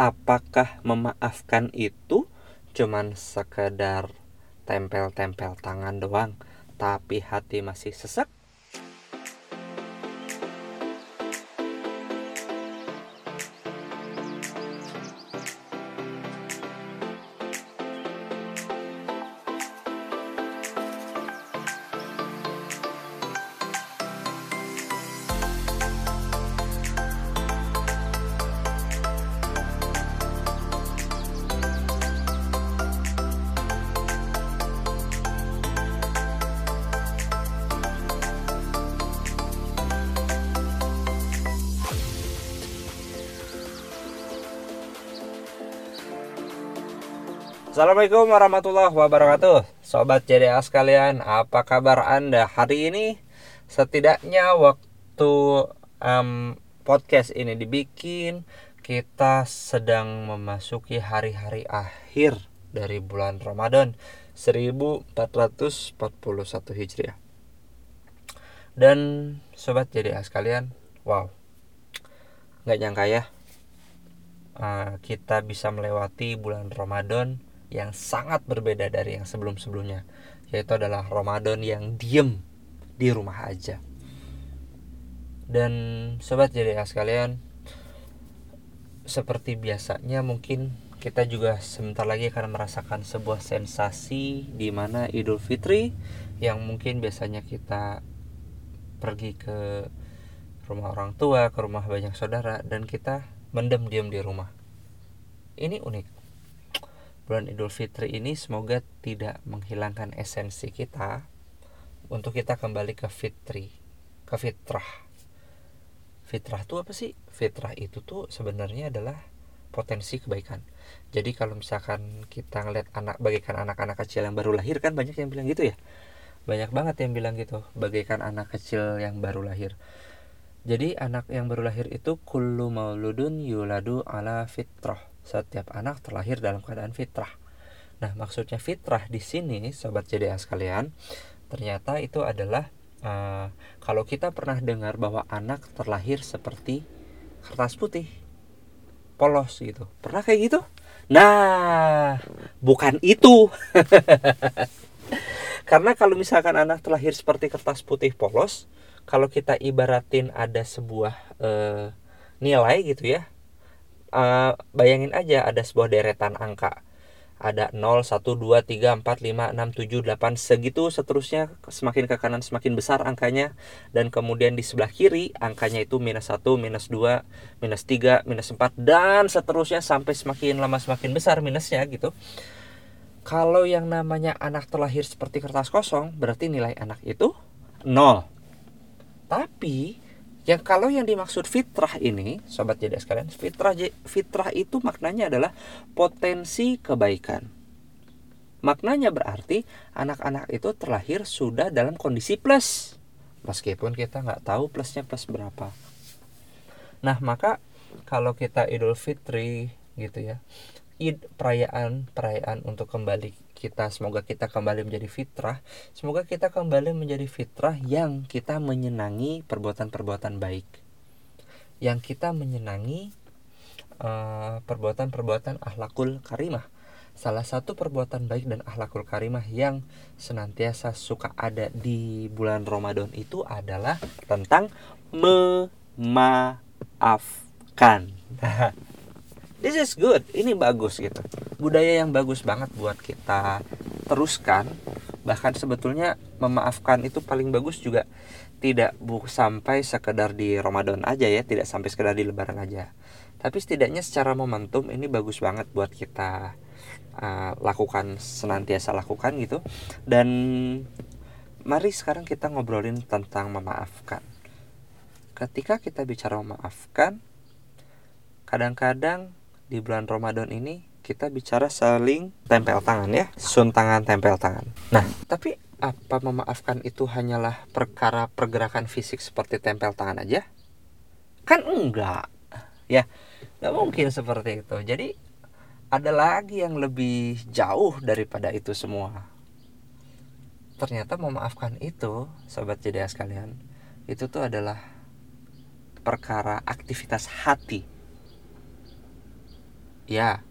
apakah memaafkan itu cuman sekedar tempel-tempel tangan doang tapi hati masih sesek Assalamualaikum warahmatullahi wabarakatuh. Sobat JDA sekalian Apa kabar anda hari ini? Setidaknya waktu um, podcast ini dibikin Kita sedang memasuki hari-hari akhir Dari bulan Ramadan 1441 Hijriah. Dan Sobat JDA sekalian Wow. Nggak nyangka ya uh, Kita bisa melewati bulan Ramadan yang sangat berbeda dari yang sebelum-sebelumnya yaitu adalah Ramadan yang diem di rumah aja dan sobat jadi sekalian seperti biasanya mungkin kita juga sebentar lagi akan merasakan sebuah sensasi di mana Idul Fitri yang mungkin biasanya kita pergi ke rumah orang tua, ke rumah banyak saudara dan kita mendem diam di rumah. Ini unik bulan Idul Fitri ini semoga tidak menghilangkan esensi kita untuk kita kembali ke fitri, ke fitrah. Fitrah itu apa sih? Fitrah itu tuh sebenarnya adalah potensi kebaikan. Jadi kalau misalkan kita ngeliat anak bagaikan anak-anak kecil yang baru lahir kan banyak yang bilang gitu ya. Banyak banget yang bilang gitu, bagaikan anak kecil yang baru lahir. Jadi anak yang baru lahir itu kullu mauludun yuladu ala fitrah setiap anak terlahir dalam keadaan fitrah. Nah, maksudnya fitrah di sini, sobat JDA sekalian, ternyata itu adalah uh, kalau kita pernah dengar bahwa anak terlahir seperti kertas putih, polos gitu. Pernah kayak gitu? Nah, bukan itu. Karena kalau misalkan anak terlahir seperti kertas putih polos, kalau kita ibaratin ada sebuah uh, nilai gitu ya, uh, bayangin aja ada sebuah deretan angka. Ada 0, 1, 2, 3, 4, 5, 6, 7, 8 segitu seterusnya semakin ke kanan semakin besar angkanya. Dan kemudian di sebelah kiri angkanya itu minus 1, minus 2, minus 3, minus 4 dan seterusnya sampai semakin lama semakin besar minusnya gitu. Kalau yang namanya anak terlahir seperti kertas kosong berarti nilai anak itu 0 tapi yang kalau yang dimaksud fitrah ini, sobat jadi sekalian, fitrah fitrah itu maknanya adalah potensi kebaikan. Maknanya berarti anak-anak itu terlahir sudah dalam kondisi plus. Meskipun kita nggak tahu plusnya plus berapa. Nah maka kalau kita Idul Fitri gitu ya, id perayaan perayaan untuk kembali kita. Semoga kita kembali menjadi fitrah. Semoga kita kembali menjadi fitrah yang kita menyenangi perbuatan-perbuatan baik. Yang kita menyenangi eh, perbuatan-perbuatan ahlakul karimah. Salah satu perbuatan baik dan ahlakul karimah yang senantiasa suka ada di bulan Ramadan itu adalah tentang memaafkan this is good. Ini bagus gitu. Budaya yang bagus banget buat kita teruskan. Bahkan sebetulnya memaafkan itu paling bagus juga tidak bu sampai sekedar di Ramadan aja ya tidak sampai sekedar di Lebaran aja. Tapi setidaknya secara momentum ini bagus banget buat kita uh, lakukan senantiasa lakukan gitu. Dan mari sekarang kita ngobrolin tentang memaafkan. Ketika kita bicara memaafkan kadang-kadang di bulan Ramadan ini kita bicara saling tempel tangan ya. Sun tangan tempel tangan. Nah tapi apa memaafkan itu hanyalah perkara pergerakan fisik seperti tempel tangan aja? Kan enggak. Ya nggak mungkin seperti itu. Jadi ada lagi yang lebih jauh daripada itu semua. Ternyata memaafkan itu sobat jeda sekalian itu tuh adalah perkara aktivitas hati ya.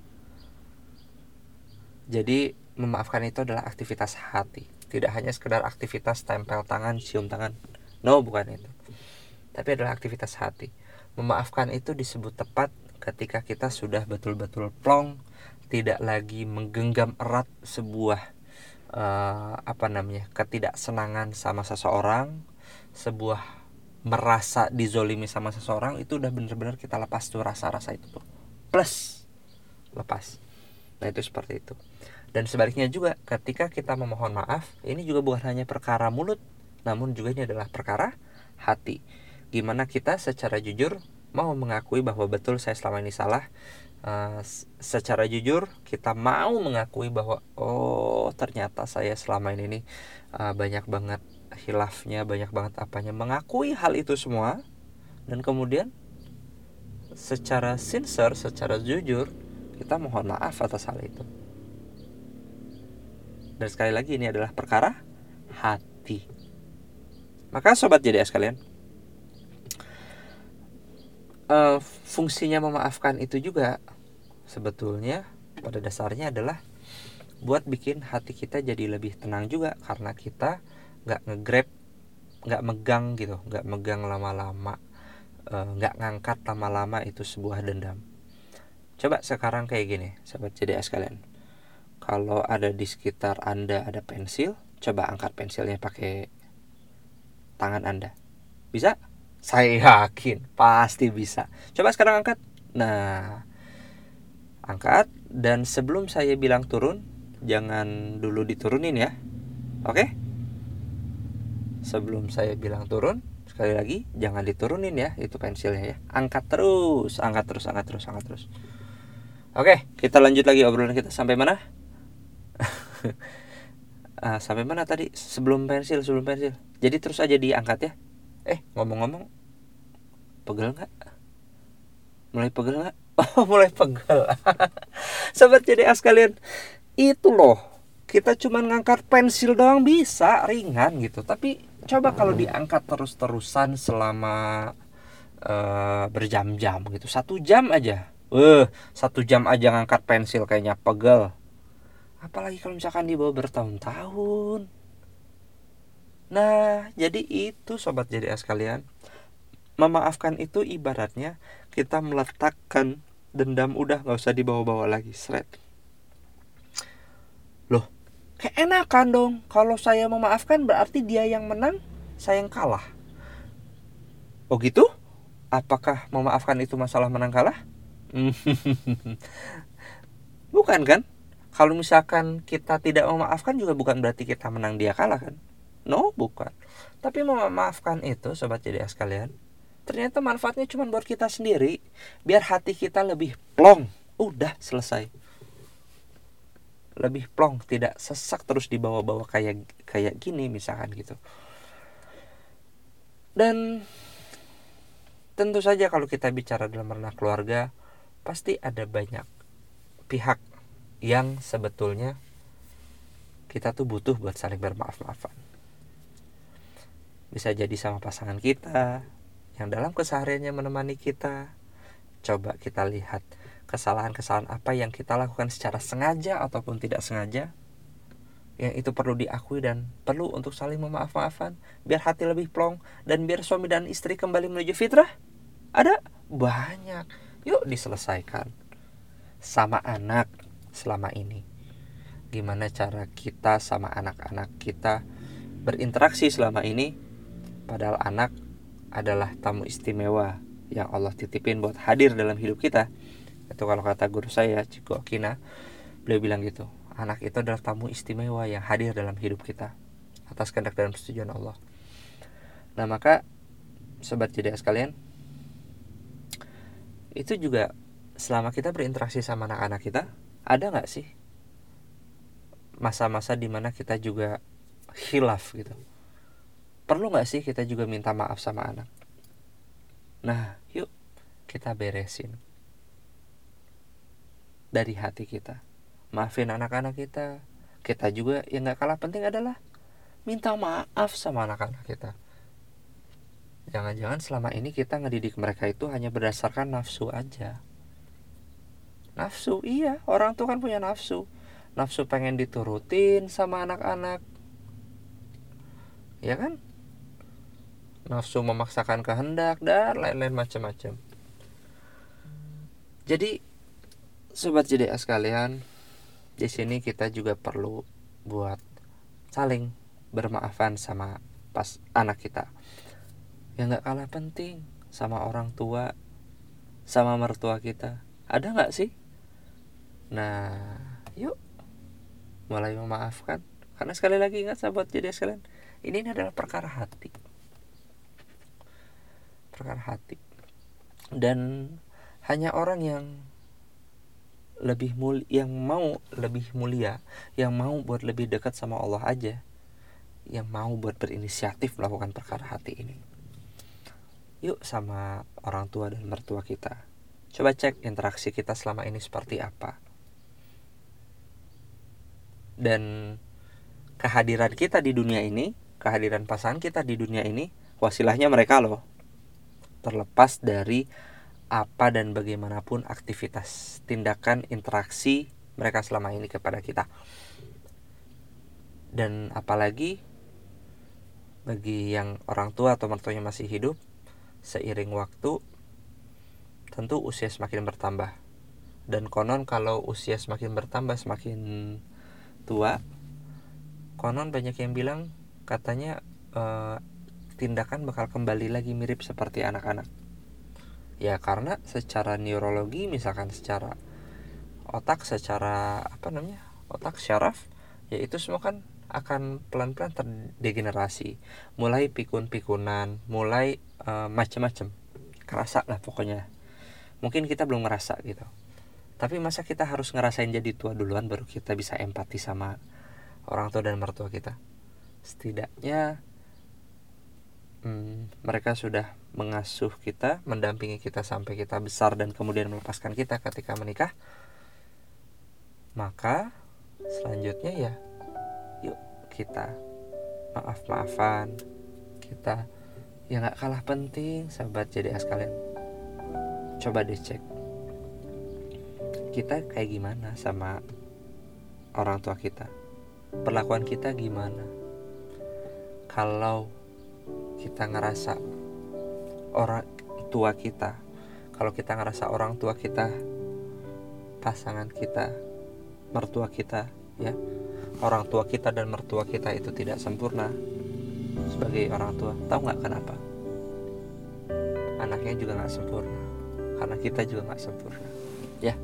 Jadi memaafkan itu adalah aktivitas hati. Tidak hanya sekedar aktivitas tempel tangan cium tangan. No bukan itu. Tapi adalah aktivitas hati. Memaafkan itu disebut tepat ketika kita sudah betul-betul plong tidak lagi menggenggam erat sebuah uh, apa namanya ketidaksenangan sama seseorang sebuah merasa dizolimi sama seseorang itu udah bener-bener kita lepas tuh rasa-rasa itu tuh. Plus lepas nah itu seperti itu dan sebaliknya juga ketika kita memohon maaf, ini juga bukan hanya perkara mulut, namun juga ini adalah perkara hati. Gimana kita secara jujur mau mengakui bahwa betul saya selama ini salah. Uh, secara jujur kita mau mengakui bahwa oh ternyata saya selama ini nih uh, banyak banget hilafnya, banyak banget apanya. Mengakui hal itu semua dan kemudian secara sincere, secara jujur kita mohon maaf atas hal itu. Dan sekali lagi ini adalah perkara hati. Maka sobat JDS kalian, uh, fungsinya memaafkan itu juga sebetulnya pada dasarnya adalah buat bikin hati kita jadi lebih tenang juga karena kita nggak ngegrab nggak megang gitu nggak megang lama-lama eh, nggak uh, ngangkat lama-lama itu sebuah dendam coba sekarang kayak gini sahabat JDS kalian kalau ada di sekitar Anda ada pensil, coba angkat pensilnya pakai tangan Anda. Bisa? Saya yakin pasti bisa. Coba sekarang angkat. Nah, angkat dan sebelum saya bilang turun, jangan dulu diturunin ya. Oke? Sebelum saya bilang turun, sekali lagi jangan diturunin ya itu pensilnya ya. Angkat terus, angkat terus, angkat terus, angkat terus. Oke, kita lanjut lagi obrolan kita. Sampai mana? uh, sampai mana tadi? Sebelum pensil sebelum pensil. Jadi terus aja diangkat ya. Eh ngomong-ngomong pegel nggak? Mulai pegel nggak? Oh mulai pegel. Sobat jadi as kalian itu loh. Kita cuma ngangkat pensil doang bisa ringan gitu. Tapi coba kalau diangkat terus-terusan selama uh, berjam-jam gitu. Satu jam aja eh satu jam aja ngangkat pensil kayaknya pegel. Apalagi kalau misalkan dibawa bertahun-tahun. Nah jadi itu sobat jadi sekalian. Memaafkan itu ibaratnya kita meletakkan dendam udah nggak usah dibawa-bawa lagi seret loh kayak enakan dong. Kalau saya memaafkan berarti dia yang menang saya yang kalah. Oh gitu? Apakah memaafkan itu masalah menang kalah bukan kan? Kalau misalkan kita tidak memaafkan juga bukan berarti kita menang dia kalah kan? No bukan. Tapi memaafkan itu sobat jadi sekalian ternyata manfaatnya cuma buat kita sendiri biar hati kita lebih plong. Udah selesai. Lebih plong tidak sesak terus dibawa-bawa kayak kayak gini misalkan gitu. Dan tentu saja kalau kita bicara dalam ranah keluarga pasti ada banyak pihak yang sebetulnya kita tuh butuh buat saling bermaaf-maafan. Bisa jadi sama pasangan kita yang dalam kesehariannya menemani kita. Coba kita lihat kesalahan-kesalahan apa yang kita lakukan secara sengaja ataupun tidak sengaja yang itu perlu diakui dan perlu untuk saling memaaf-maafan biar hati lebih plong dan biar suami dan istri kembali menuju fitrah ada banyak yuk diselesaikan sama anak selama ini. Gimana cara kita sama anak-anak kita berinteraksi selama ini padahal anak adalah tamu istimewa yang Allah titipin buat hadir dalam hidup kita. Itu kalau kata guru saya Ciko Kina beliau bilang gitu anak itu adalah tamu istimewa yang hadir dalam hidup kita atas kehendak dan persetujuan Allah. Nah maka sobat jeda sekalian itu juga selama kita berinteraksi sama anak-anak kita ada nggak sih masa-masa di mana kita juga hilaf gitu? Perlu nggak sih kita juga minta maaf sama anak? Nah yuk kita beresin dari hati kita. Maafin anak-anak kita. Kita juga yang nggak kalah penting adalah minta maaf sama anak-anak kita jangan-jangan selama ini kita ngedidik mereka itu hanya berdasarkan nafsu aja. Nafsu iya orang tua kan punya nafsu. Nafsu pengen diturutin sama anak-anak. Ya kan? Nafsu memaksakan kehendak dan lain-lain macam-macam. Jadi sobat JDA sekalian di sini kita juga perlu buat saling bermaafan sama pas anak kita yang nggak kalah penting sama orang tua sama mertua kita. Ada nggak sih? Nah yuk. Mulai memaafkan. Karena sekali lagi ingat sahabat jadi sekalian ini, adalah perkara hati. Perkara hati. Dan hanya orang yang lebih mulia yang mau lebih mulia yang mau buat lebih dekat sama Allah aja yang mau buat berinisiatif melakukan perkara hati ini yuk sama orang tua dan mertua kita. Coba cek interaksi kita selama ini seperti apa. Dan kehadiran kita di dunia ini kehadiran pasangan kita di dunia ini wasilahnya mereka loh. Terlepas dari apa dan bagaimanapun aktivitas tindakan interaksi mereka selama ini kepada kita. Dan apalagi bagi yang orang tua atau mertuanya masih hidup seiring waktu tentu usia semakin bertambah. Dan konon kalau usia semakin bertambah semakin tua konon banyak yang bilang katanya uh, tindakan bakal kembali lagi mirip seperti anak-anak. Ya karena secara neurologi misalkan secara otak secara apa namanya otak syaraf ya itu semua kan akan pelan-pelan terdegenerasi. Mulai pikun-pikunan mulai uh, macam-macam kerasa lah pokoknya. Mungkin kita belum ngerasa gitu. Tapi masa kita harus ngerasain jadi tua duluan baru kita bisa empati sama orang tua dan mertua kita? Setidaknya hmm, mereka sudah mengasuh kita mendampingi kita sampai kita besar dan kemudian melepaskan kita ketika menikah maka selanjutnya ya yuk kita maaf maafan kita ya nggak kalah penting sahabat jadi sekalian coba deh cek. Kita kayak gimana sama orang tua kita? Perlakuan kita gimana? Kalau kita ngerasa orang tua kita kalau kita ngerasa orang tua kita pasangan kita mertua kita ya orang tua kita dan mertua kita itu tidak sempurna sebagai orang tua. Tahu nggak kenapa? Anaknya juga nggak sempurna. Karena kita juga nggak sempurna. Ya.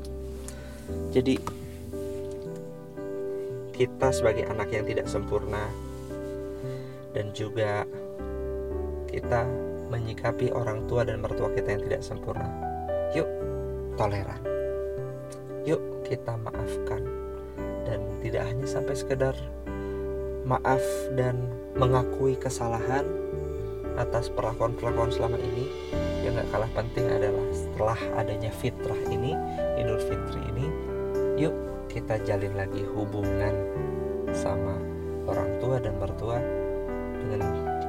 Jadi kita sebagai anak yang tidak sempurna dan juga kita menyikapi orang tua dan mertua kita yang tidak sempurna. Yuk toleran. Yuk kita maafkan. Dan tidak hanya sampai sekedar maaf dan mengakui kesalahan atas perlakuan-perlakuan selama ini yang gak kalah penting adalah setelah adanya fitrah ini Idul Fitri ini yuk kita jalin lagi hubungan sama orang tua dan mertua dengan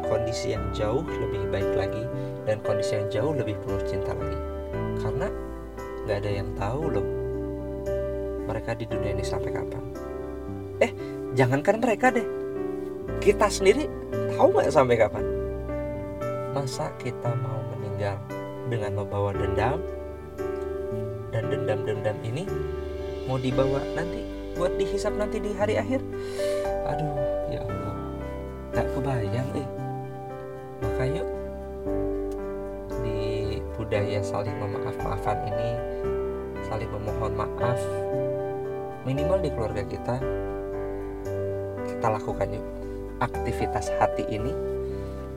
kondisi yang jauh lebih baik lagi dan kondisi yang jauh lebih penuh cinta lagi. Karena nggak ada yang tahu loh mereka di dunia ini sampai kapan. Eh jangankan mereka deh kita sendiri tahu nggak sampai kapan? Masa kita mau meninggal dengan membawa dendam? Dan dendam-dendam ini mau dibawa nanti buat dihisap nanti di hari akhir? Aduh ya Allah. Gak kebayang eh. Maka yuk di budaya saling memaaf-maafan ini saling memohon maaf minimal di keluarga kita kita lakukan yuk aktivitas hati ini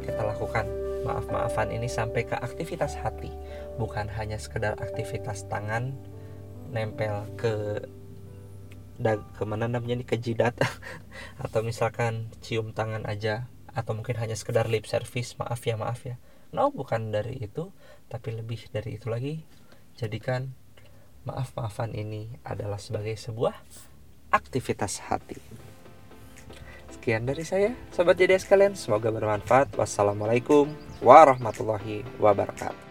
kita lakukan maaf-maafan ini sampai ke aktivitas hati. Bukan hanya sekedar aktivitas tangan nempel ke dag ke mana namanya nih ke jidat atau misalkan cium tangan aja atau mungkin hanya sekedar lip service maaf ya maaf ya. No bukan dari itu tapi lebih dari itu lagi jadikan maaf maafan ini adalah sebagai sebuah aktivitas hati sekian dari saya sobat jadi sekalian semoga bermanfaat. Wassalamualaikum warahmatullahi wabarakatuh